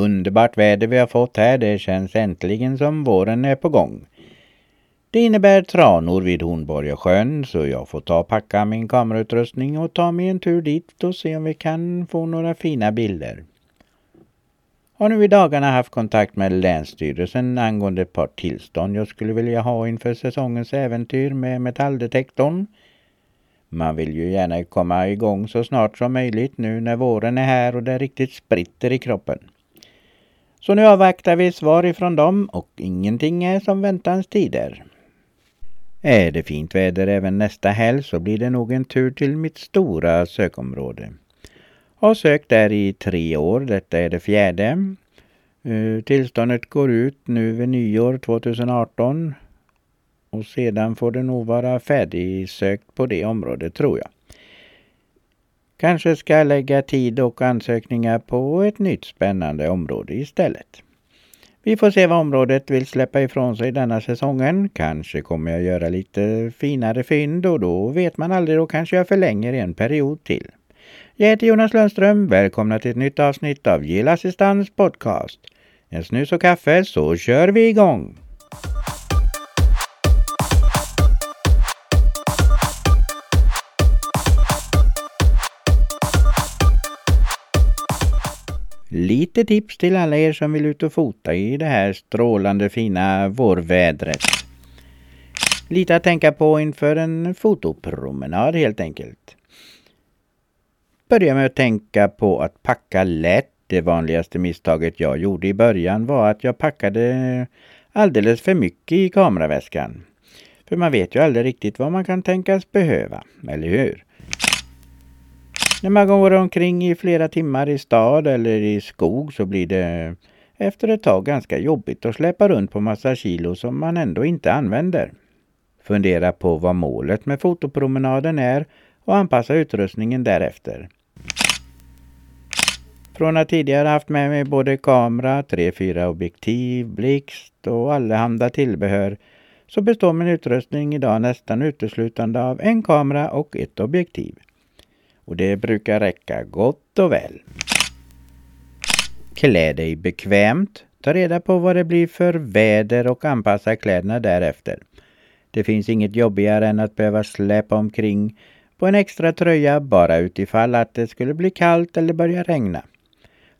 Underbart väder vi har fått här. Det känns äntligen som våren är på gång. Det innebär tranor vid Hornborga sjön så jag får ta och packa min kamerautrustning och ta mig en tur dit och se om vi kan få några fina bilder. Har nu i dagarna haft kontakt med Länsstyrelsen angående ett par tillstånd jag skulle vilja ha inför säsongens äventyr med metalldetektorn. Man vill ju gärna komma igång så snart som möjligt nu när våren är här och det riktigt spritter i kroppen. Så nu avvaktar vi svar ifrån dem och ingenting är som väntans tider. Är det fint väder även nästa helg så blir det nog en tur till mitt stora sökområde. Har sökt där i tre år, detta är det fjärde. Eh, tillståndet går ut nu vid nyår 2018 och sedan får det nog vara färdigsökt på det området tror jag. Kanske ska jag lägga tid och ansökningar på ett nytt spännande område istället. Vi får se vad området vill släppa ifrån sig denna säsongen. Kanske kommer jag göra lite finare fynd och då vet man aldrig, då kanske jag förlänger en period till. Jag heter Jonas Lundström. Välkomna till ett nytt avsnitt av Gill Assistans podcast. En snus och kaffe så kör vi igång! Lite tips till alla er som vill ut och fota i det här strålande fina vårvädret. Lite att tänka på inför en fotopromenad helt enkelt. Börja med att tänka på att packa lätt. Det vanligaste misstaget jag gjorde i början var att jag packade alldeles för mycket i kameraväskan. För man vet ju aldrig riktigt vad man kan tänkas behöva, eller hur? När man går omkring i flera timmar i stad eller i skog så blir det efter ett tag ganska jobbigt att släpa runt på massa kilo som man ändå inte använder. Fundera på vad målet med fotopromenaden är och anpassa utrustningen därefter. Från att tidigare haft med mig både kamera, 3-4 objektiv, blixt och allehanda tillbehör så består min utrustning idag nästan uteslutande av en kamera och ett objektiv. Och det brukar räcka gott och väl. Klä dig bekvämt. Ta reda på vad det blir för väder och anpassa kläderna därefter. Det finns inget jobbigare än att behöva släpa omkring på en extra tröja bara utifall att det skulle bli kallt eller börja regna.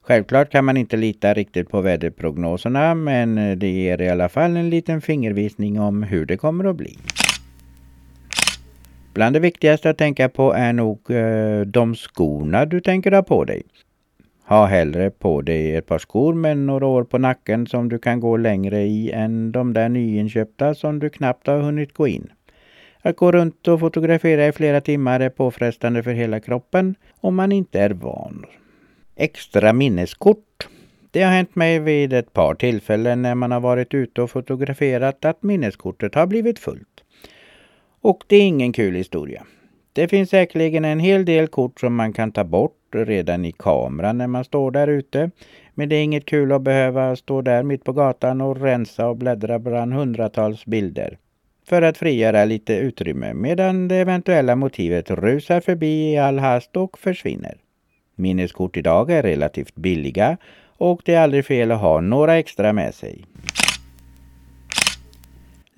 Självklart kan man inte lita riktigt på väderprognoserna men det ger i alla fall en liten fingervisning om hur det kommer att bli. Bland det viktigaste att tänka på är nog eh, de skorna du tänker ha på dig. Ha hellre på dig ett par skor med några år på nacken som du kan gå längre i än de där nyinköpta som du knappt har hunnit gå in. Att gå runt och fotografera i flera timmar är påfrestande för hela kroppen om man inte är van. Extra minneskort. Det har hänt mig vid ett par tillfällen när man har varit ute och fotograferat att minneskortet har blivit fullt. Och det är ingen kul historia. Det finns säkerligen en hel del kort som man kan ta bort redan i kameran när man står där ute. Men det är inget kul att behöva stå där mitt på gatan och rensa och bläddra bland hundratals bilder. För att frigöra lite utrymme medan det eventuella motivet rusar förbi i all hast och försvinner. Minneskort idag är relativt billiga och det är aldrig fel att ha några extra med sig.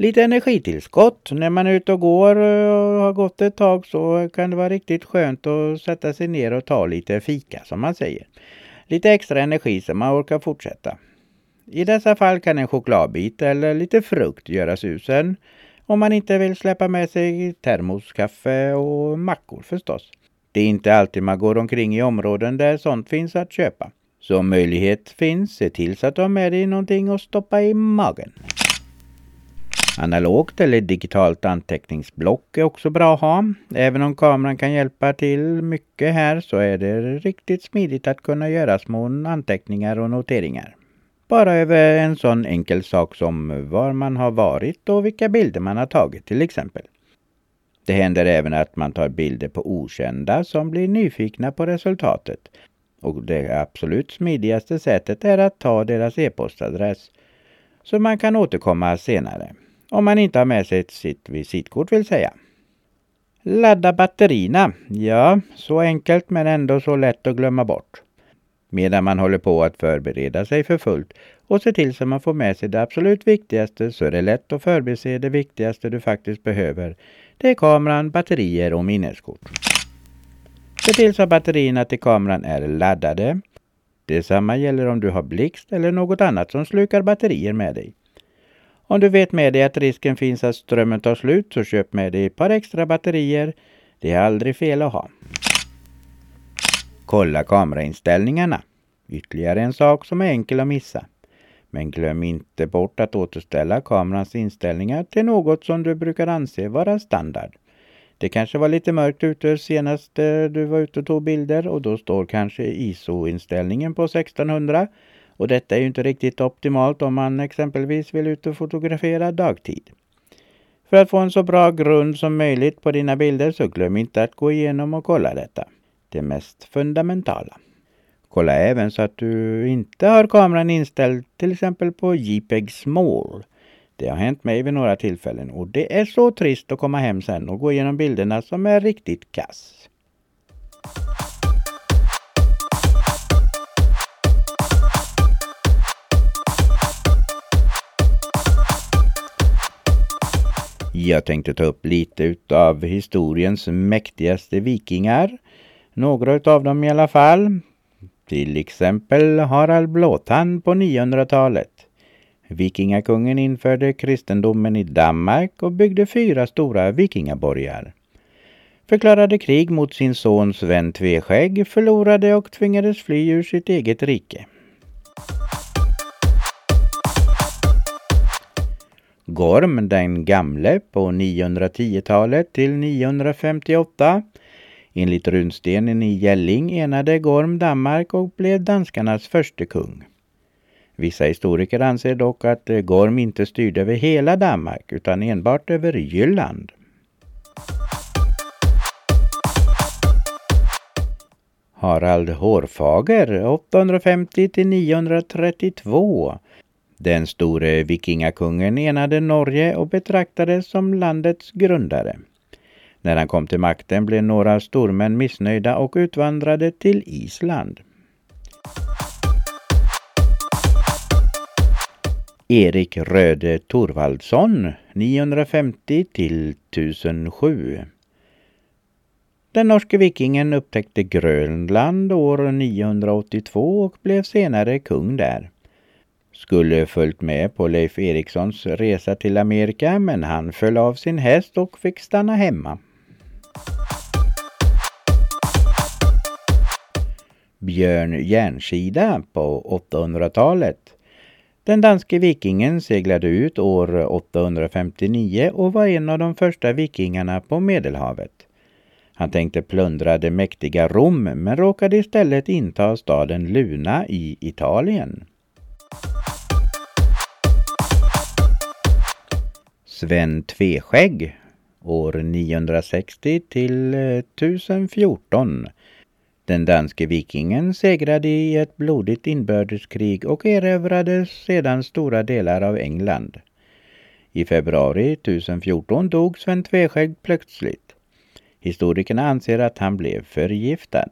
Lite energitillskott. När man är ute och går eh, och har gått ett tag så kan det vara riktigt skönt att sätta sig ner och ta lite fika som man säger. Lite extra energi så man orkar fortsätta. I dessa fall kan en chokladbit eller lite frukt göra susen. Om man inte vill släppa med sig termoskaffe och mackor förstås. Det är inte alltid man går omkring i områden där sånt finns att köpa. Så om möjlighet finns, se till så att du har med dig någonting att stoppa i magen. Analogt eller digitalt anteckningsblock är också bra att ha. Även om kameran kan hjälpa till mycket här så är det riktigt smidigt att kunna göra små anteckningar och noteringar. Bara över en sån enkel sak som var man har varit och vilka bilder man har tagit till exempel. Det händer även att man tar bilder på okända som blir nyfikna på resultatet. Och det absolut smidigaste sättet är att ta deras e-postadress så man kan återkomma senare. Om man inte har med sig sitt visitkort vill säga. Ladda batterierna. Ja, så enkelt men ändå så lätt att glömma bort. Medan man håller på att förbereda sig för fullt och se till så man får med sig det absolut viktigaste så är det lätt att förbise det viktigaste du faktiskt behöver. Det är kameran, batterier och minneskort. Se till så att batterierna till kameran är laddade. Detsamma gäller om du har blixt eller något annat som slukar batterier med dig. Om du vet med dig att risken finns att strömmen tar slut så köp med dig ett par extra batterier. Det är aldrig fel att ha. Kolla kamerainställningarna. Ytterligare en sak som är enkel att missa. Men glöm inte bort att återställa kamerans inställningar till något som du brukar anse vara standard. Det kanske var lite mörkt ute senast eh, du var ute och tog bilder och då står kanske ISO-inställningen på 1600 och detta är ju inte riktigt optimalt om man exempelvis vill ut och fotografera dagtid. För att få en så bra grund som möjligt på dina bilder så glöm inte att gå igenom och kolla detta. Det mest fundamentala. Kolla även så att du inte har kameran inställd till exempel på JPEG Small. Det har hänt mig vid några tillfällen och det är så trist att komma hem sen och gå igenom bilderna som är riktigt kass. Jag tänkte ta upp lite utav historiens mäktigaste vikingar. Några utav dem i alla fall. Till exempel Harald Blåtand på 900-talet. Vikingakungen införde kristendomen i Danmark och byggde fyra stora vikingaborgar. Förklarade krig mot sin son Sven Tveskägg, förlorade och tvingades fly ur sitt eget rike. Gorm den gamle på 910-talet till 958. Enligt runstenen i Gälling enade Gorm Danmark och blev danskarnas första kung. Vissa historiker anser dock att Gorm inte styrde över hela Danmark utan enbart över Jylland. Harald Hårfager 850 till 932 den store vikingakungen enade Norge och betraktades som landets grundare. När han kom till makten blev några stormän missnöjda och utvandrade till Island. Erik Röde Torvaldsson 950 till 1007. Den norske vikingen upptäckte Grönland år 982 och blev senare kung där skulle följt med på Leif Erikssons resa till Amerika men han föll av sin häst och fick stanna hemma. Björn Järnskida på 800-talet. Den danske vikingen seglade ut år 859 och var en av de första vikingarna på Medelhavet. Han tänkte plundra det mäktiga Rom men råkade istället inta staden Luna i Italien. Sven Tveskägg år 960 till eh, 1014. Den danske vikingen segrade i ett blodigt inbördeskrig och erövrade sedan stora delar av England. I februari 1014 dog Sven Tveskägg plötsligt. Historikerna anser att han blev förgiftad.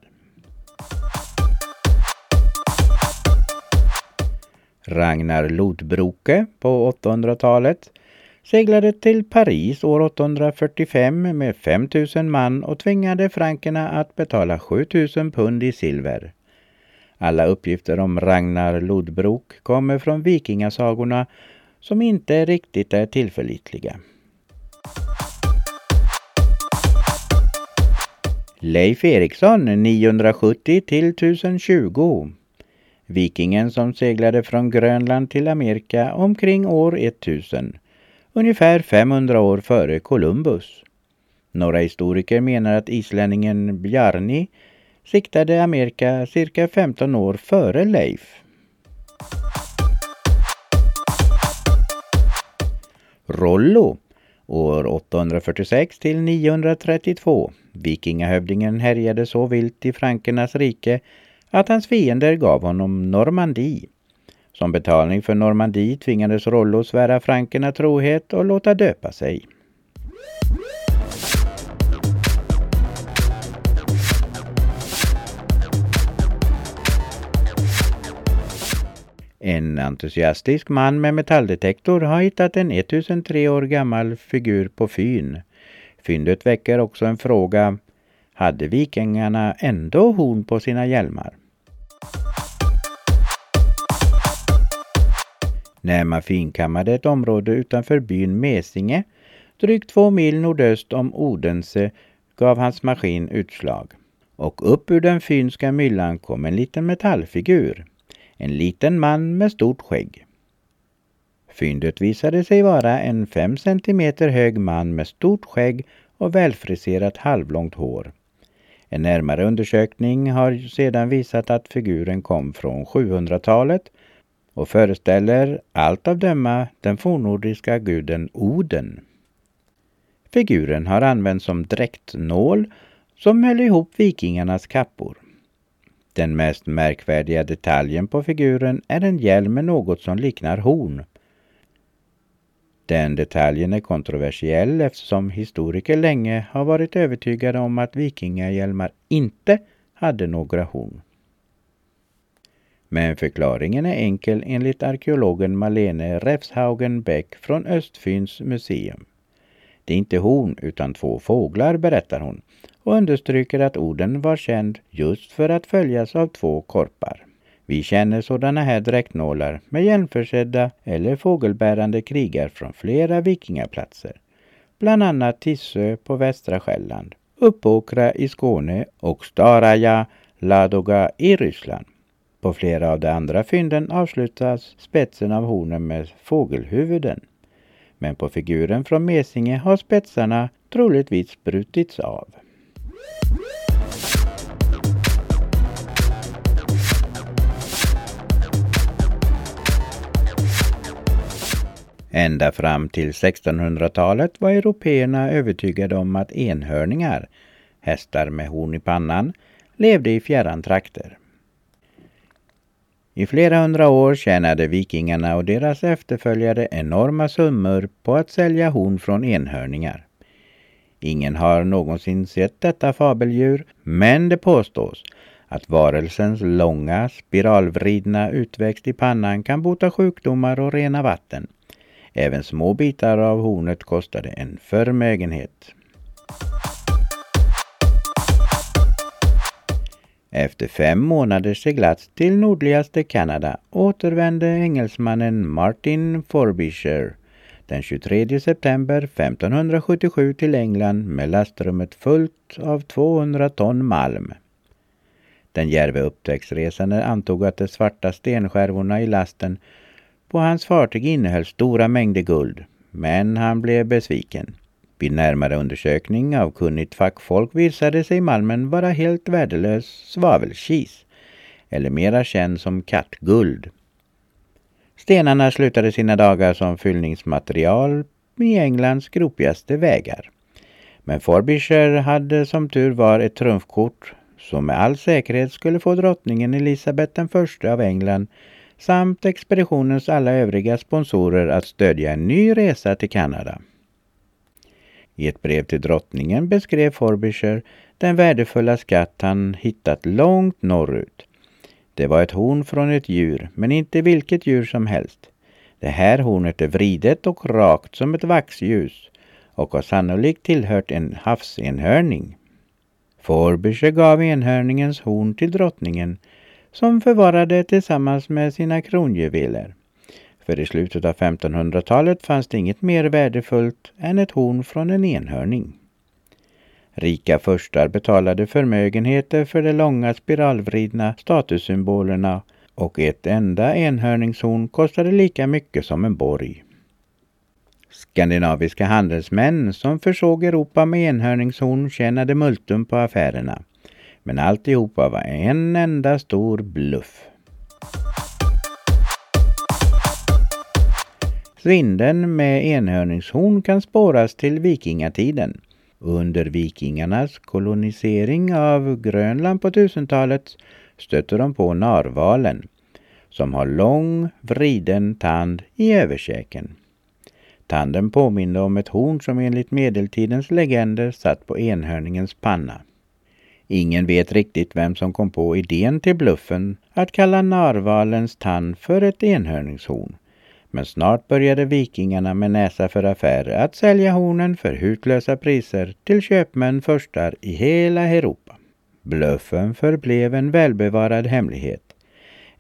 Ragnar Lodbroke på 800-talet seglade till Paris år 845 med 5000 man och tvingade frankerna att betala 7000 pund i silver. Alla uppgifter om Ragnar Lodbrok kommer från vikingasagorna som inte riktigt är tillförlitliga. Leif Eriksson 970 till 1020 Vikingen som seglade från Grönland till Amerika omkring år 1000 ungefär 500 år före Columbus. Några historiker menar att islänningen Bjarni siktade Amerika cirka 15 år före Leif. Rollo år 846 till 932. Vikingahövdingen härjade så vilt i frankernas rike att hans fiender gav honom Normandie som betalning för Normandie tvingades Rollo svära frankerna trohet och låta döpa sig. En entusiastisk man med metalldetektor har hittat en 1003 år gammal figur på Fyn. Fyndet väcker också en fråga. Hade vikingarna ändå horn på sina hjälmar? När man finkammade ett område utanför byn Mesinge, drygt två mil nordöst om Odense, gav hans maskin utslag. Och upp ur den fynska myllan kom en liten metallfigur. En liten man med stort skägg. Fyndet visade sig vara en fem centimeter hög man med stort skägg och välfriserat halvlångt hår. En närmare undersökning har sedan visat att figuren kom från 700-talet och föreställer allt av döma den fornnordiska guden Oden. Figuren har använts som dräktnål som höll ihop vikingarnas kappor. Den mest märkvärdiga detaljen på figuren är en hjälm med något som liknar horn. Den detaljen är kontroversiell eftersom historiker länge har varit övertygade om att vikingahjälmar inte hade några horn. Men förklaringen är enkel enligt arkeologen Malene Refshaugen Bäck från Östfyns museum. Det är inte horn utan två fåglar, berättar hon och understryker att orden var känd just för att följas av två korpar. Vi känner sådana här dräktnålar med hjälmförsedda eller fågelbärande krigar från flera vikingaplatser. Bland annat Tissö på västra Själland, Uppåkra i Skåne och Staraja Ladoga i Ryssland. På flera av de andra fynden avslutas spetsen av hornen med fågelhuvuden. Men på figuren från Mesinge har spetsarna troligtvis brutits av. Ända fram till 1600-talet var européerna övertygade om att enhörningar, hästar med horn i pannan, levde i fjärran trakter. I flera hundra år tjänade vikingarna och deras efterföljare enorma summor på att sälja horn från enhörningar. Ingen har någonsin sett detta fabeldjur, men det påstås att varelsens långa spiralvridna utväxt i pannan kan bota sjukdomar och rena vatten. Även små bitar av hornet kostade en förmögenhet. Efter fem månaders seglats till nordligaste Kanada återvände engelsmannen Martin Forbisher den 23 september 1577 till England med lastrummet fullt av 200 ton malm. Den djärve upptäcktsresande antog att de svarta stenskärvorna i lasten på hans fartyg innehöll stora mängder guld, men han blev besviken. Vid närmare undersökning av kunnigt fackfolk visade sig malmen vara helt värdelös svavelkis, eller mera känd som kattguld. Stenarna slutade sina dagar som fyllningsmaterial i Englands gropigaste vägar. Men Forbisher hade som tur var ett trumfkort som med all säkerhet skulle få drottningen Elisabeth den första av England samt expeditionens alla övriga sponsorer att stödja en ny resa till Kanada. I ett brev till drottningen beskrev Forbisher den värdefulla skatt han hittat långt norrut. Det var ett horn från ett djur, men inte vilket djur som helst. Det här hornet är vridet och rakt som ett vaxljus och har sannolikt tillhört en havsenhörning. Forbisher gav enhörningens horn till drottningen som förvarade det tillsammans med sina kronjuveler. För i slutet av 1500-talet fanns det inget mer värdefullt än ett horn från en enhörning. Rika förstar betalade förmögenheter för de långa spiralvridna statussymbolerna och ett enda enhörningshorn kostade lika mycket som en borg. Skandinaviska handelsmän som försåg Europa med enhörningshorn tjänade multum på affärerna. Men alltihopa var en enda stor bluff. Svindeln med enhörningshorn kan spåras till vikingatiden. Under vikingarnas kolonisering av Grönland på 1000-talet stötte de på narvalen. som har lång, vriden tand i överkäken. Tanden påminde om ett horn som enligt medeltidens legender satt på enhörningens panna. Ingen vet riktigt vem som kom på idén till bluffen att kalla narvalens tand för ett enhörningshorn. Men snart började vikingarna med näsa för affärer att sälja hornen för hutlösa priser till köpmän förstar i hela Europa. Bluffen förblev en välbevarad hemlighet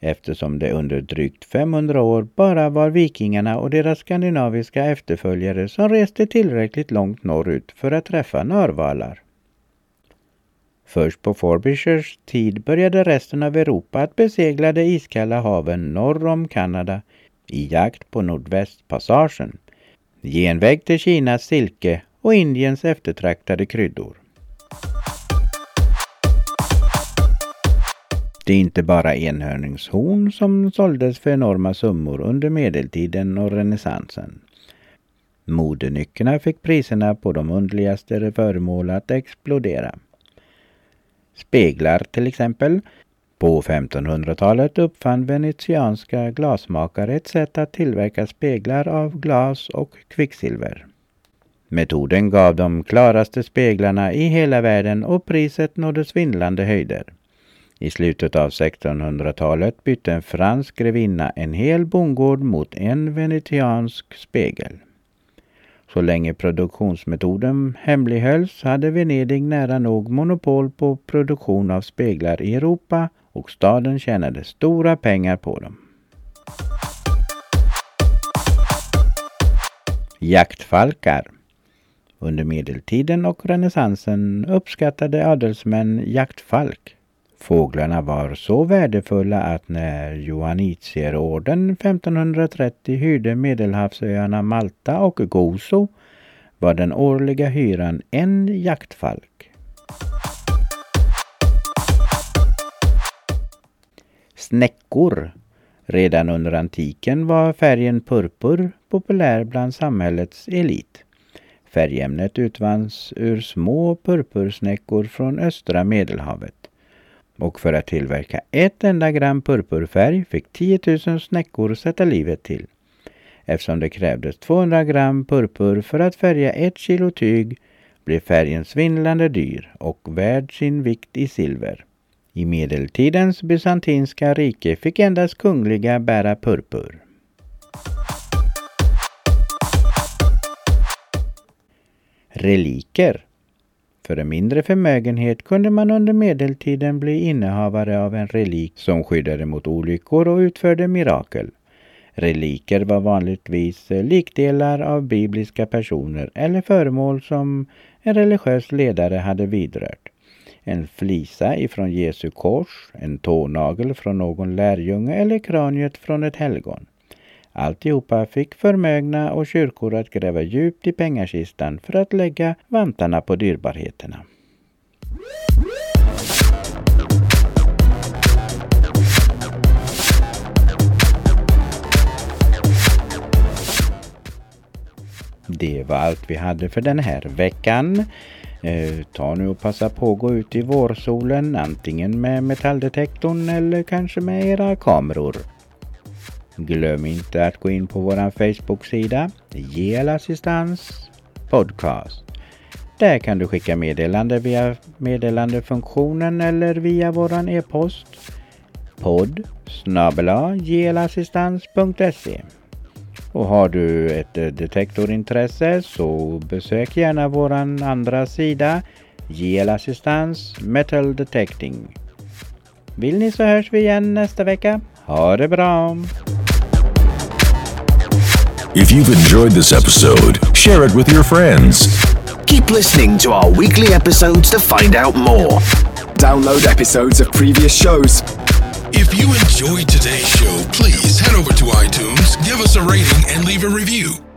eftersom det under drygt 500 år bara var vikingarna och deras skandinaviska efterföljare som reste tillräckligt långt norrut för att träffa narvalar. Först på Forbishers tid började resten av Europa att besegla de iskalla haven norr om Kanada i jakt på Nordvästpassagen, genväg till Kinas silke och Indiens eftertraktade kryddor. Det är inte bara enhörningshorn som såldes för enorma summor under medeltiden och renässansen. Modenyckerna fick priserna på de underligaste föremål att explodera. Speglar till exempel. På 1500-talet uppfann venetianska glasmakare ett sätt att tillverka speglar av glas och kvicksilver. Metoden gav de klaraste speglarna i hela världen och priset nådde svindlande höjder. I slutet av 1600-talet bytte en fransk grevinna en hel bondgård mot en venetiansk spegel. Så länge produktionsmetoden hemlighölls hade Venedig nära nog monopol på produktion av speglar i Europa och staden tjänade stora pengar på dem. Jaktfalkar Under medeltiden och renässansen uppskattade adelsmän jaktfalk. Fåglarna var så värdefulla att när Johannitierorden 1530 hyrde Medelhavsöarna Malta och Gozo var den årliga hyran en jaktfalk. Snäckor. Redan under antiken var färgen purpur populär bland samhällets elit. Färgämnet utvanns ur små purpursnäckor från östra Medelhavet och för att tillverka ett enda gram purpurfärg fick 10 000 snäckor sätta livet till. Eftersom det krävdes 200 gram purpur för att färga ett kilo tyg blev färgen svindlande dyr och värd sin vikt i silver. I medeltidens bysantinska rike fick endast kungliga bära purpur. Reliker för en mindre förmögenhet kunde man under medeltiden bli innehavare av en relik som skyddade mot olyckor och utförde mirakel. Reliker var vanligtvis likdelar av bibliska personer eller föremål som en religiös ledare hade vidrört. En flisa ifrån Jesu kors, en tånagel från någon lärjunge eller kraniet från ett helgon. Alltihopa fick förmögna och kyrkor att gräva djupt i pengakistan för att lägga vantarna på dyrbarheterna. Det var allt vi hade för den här veckan. Eh, ta nu och passa på att gå ut i vårsolen antingen med metalldetektorn eller kanske med era kameror. Glöm inte att gå in på vår Facebook-sida GL Assistans Podcast. Där kan du skicka meddelande via meddelandefunktionen eller via våran e-post podd gelassistans.se och har du ett eh, detektorintresse så besök gärna våran andra sida Gelassistans Metal Detecting. Vill ni så hörs vi igen nästa vecka. Ha det bra! If you've enjoyed this episode, share it with your friends. Keep listening to our weekly episodes to find out more. Download episodes of previous shows. If you enjoyed today's show, please head over to iTunes, give us a rating, and leave a review.